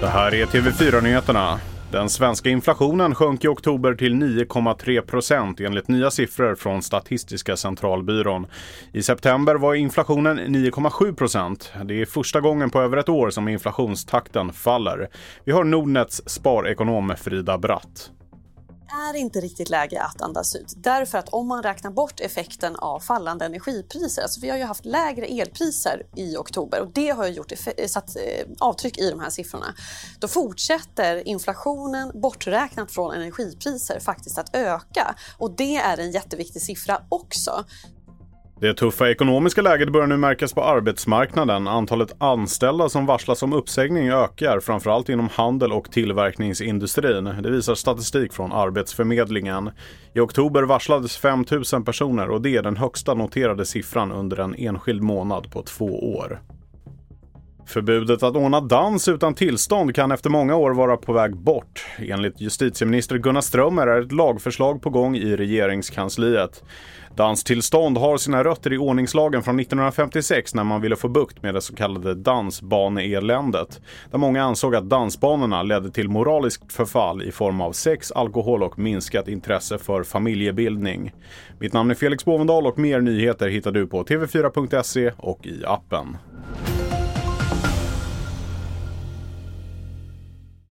Det här är TV4-nyheterna. Den svenska inflationen sjönk i oktober till 9,3 procent enligt nya siffror från Statistiska centralbyrån. I september var inflationen 9,7 procent. Det är första gången på över ett år som inflationstakten faller. Vi har Nordnets sparekonom Frida Bratt är inte riktigt läge att andas ut. Därför att om man räknar bort effekten av fallande energipriser, alltså vi har ju haft lägre elpriser i oktober och det har ju gjort eh, satt eh, avtryck i de här siffrorna. Då fortsätter inflationen borträknat från energipriser faktiskt att öka och det är en jätteviktig siffra också. Det tuffa ekonomiska läget börjar nu märkas på arbetsmarknaden. Antalet anställda som varslas om uppsägning ökar, framförallt inom handel och tillverkningsindustrin. Det visar statistik från Arbetsförmedlingen. I oktober varslades 5 000 personer och det är den högsta noterade siffran under en enskild månad på två år. Förbudet att ordna dans utan tillstånd kan efter många år vara på väg bort. Enligt justitieminister Gunnar Strömmer är ett lagförslag på gång i regeringskansliet. Danstillstånd har sina rötter i ordningslagen från 1956 när man ville få bukt med det så kallade dansbaneeländet. Där många ansåg att dansbanorna ledde till moraliskt förfall i form av sex, alkohol och minskat intresse för familjebildning. Mitt namn är Felix Bovendal och mer nyheter hittar du på tv4.se och i appen.